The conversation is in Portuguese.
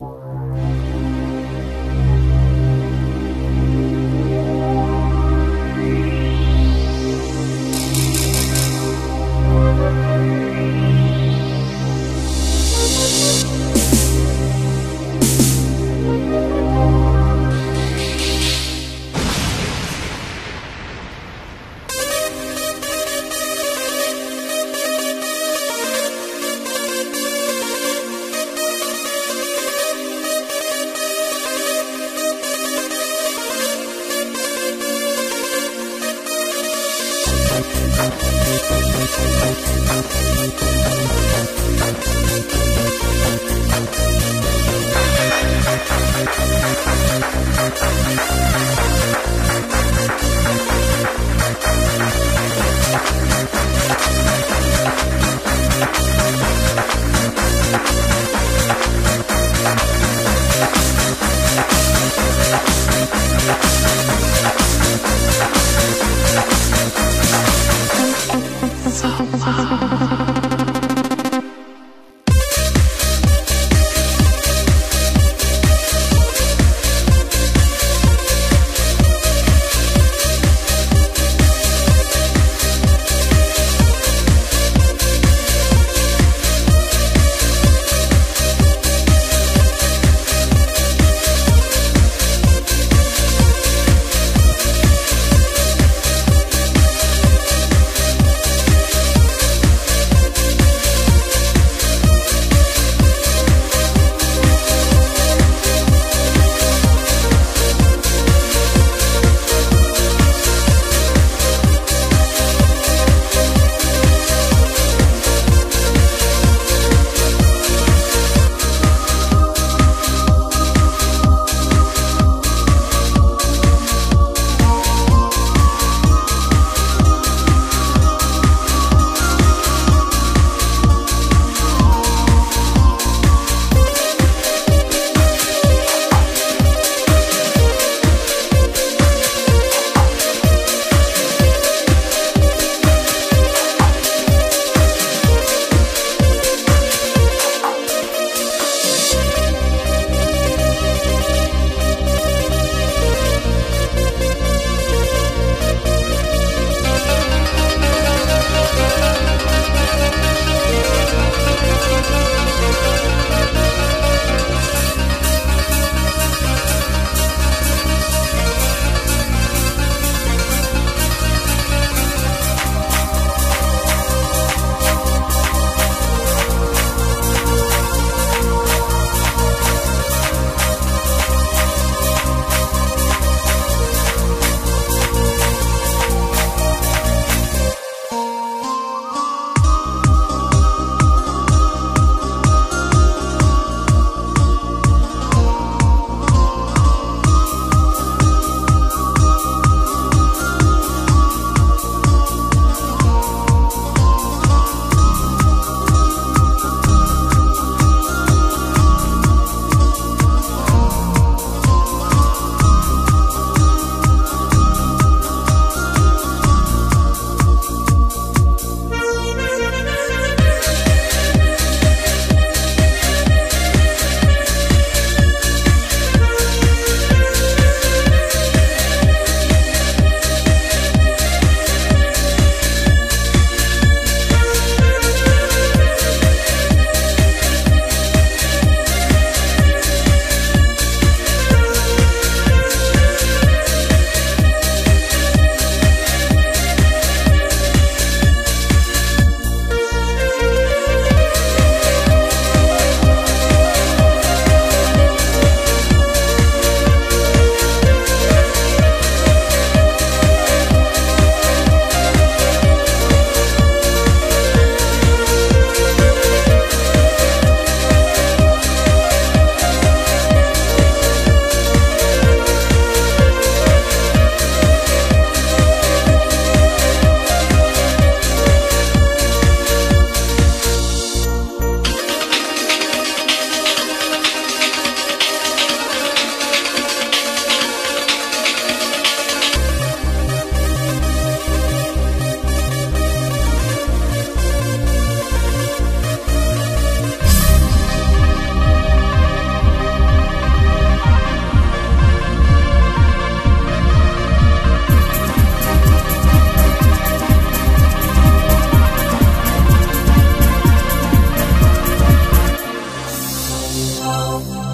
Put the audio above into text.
you Música